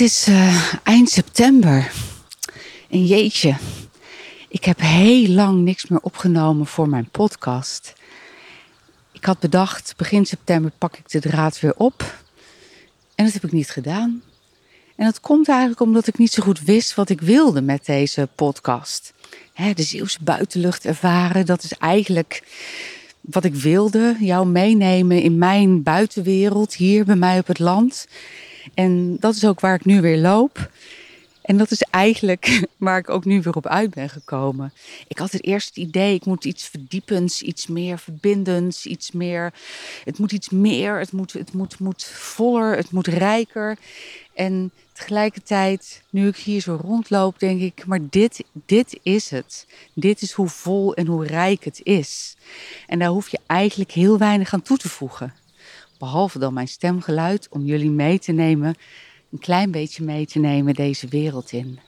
Het is uh, eind september. En jeetje, ik heb heel lang niks meer opgenomen voor mijn podcast. Ik had bedacht, begin september pak ik de draad weer op. En dat heb ik niet gedaan. En dat komt eigenlijk omdat ik niet zo goed wist wat ik wilde met deze podcast. de Zeeuwse buitenlucht ervaren, dat is eigenlijk wat ik wilde. Jou meenemen in mijn buitenwereld, hier bij mij op het land. En dat is ook waar ik nu weer loop. En dat is eigenlijk waar ik ook nu weer op uit ben gekomen. Ik had het eerst het idee, ik moet iets verdiepends, iets meer verbindends, iets meer. Het moet iets meer, het moet, het moet, moet voller, het moet rijker. En tegelijkertijd, nu ik hier zo rondloop, denk ik, maar dit, dit is het. Dit is hoe vol en hoe rijk het is. En daar hoef je eigenlijk heel weinig aan toe te voegen. Behalve dan mijn stemgeluid om jullie mee te nemen, een klein beetje mee te nemen deze wereld in.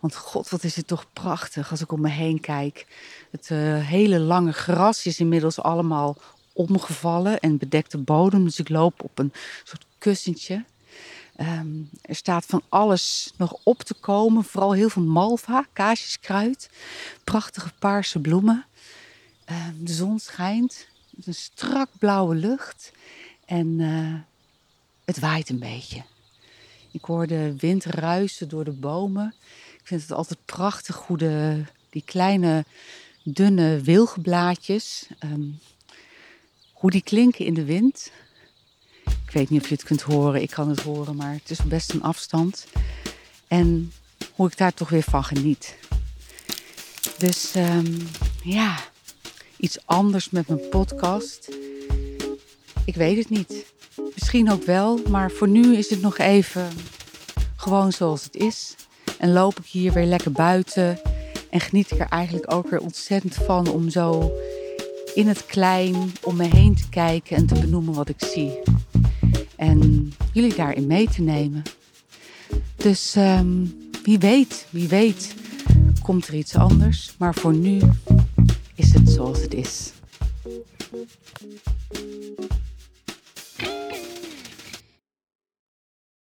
Want god, wat is het toch prachtig als ik om me heen kijk. Het uh, hele lange gras is inmiddels allemaal omgevallen en bedekte bodem. Dus ik loop op een soort kussentje. Um, er staat van alles nog op te komen. Vooral heel veel malva, kaasjeskruid. Prachtige paarse bloemen. Um, de zon schijnt. Een strak blauwe lucht. En uh, het waait een beetje. Ik hoor de wind ruisen door de bomen. Ik vind het altijd prachtig hoe de, die kleine, dunne wilgenblaadjes, um, hoe die klinken in de wind. Ik weet niet of je het kunt horen, ik kan het horen, maar het is best een afstand. En hoe ik daar toch weer van geniet. Dus um, ja, iets anders met mijn podcast. Ik weet het niet. Misschien ook wel, maar voor nu is het nog even gewoon zoals het is. En loop ik hier weer lekker buiten. En geniet ik er eigenlijk ook weer ontzettend van om zo in het klein om me heen te kijken en te benoemen wat ik zie. En jullie daarin mee te nemen. Dus um, wie weet, wie weet komt er iets anders. Maar voor nu is het zoals het is.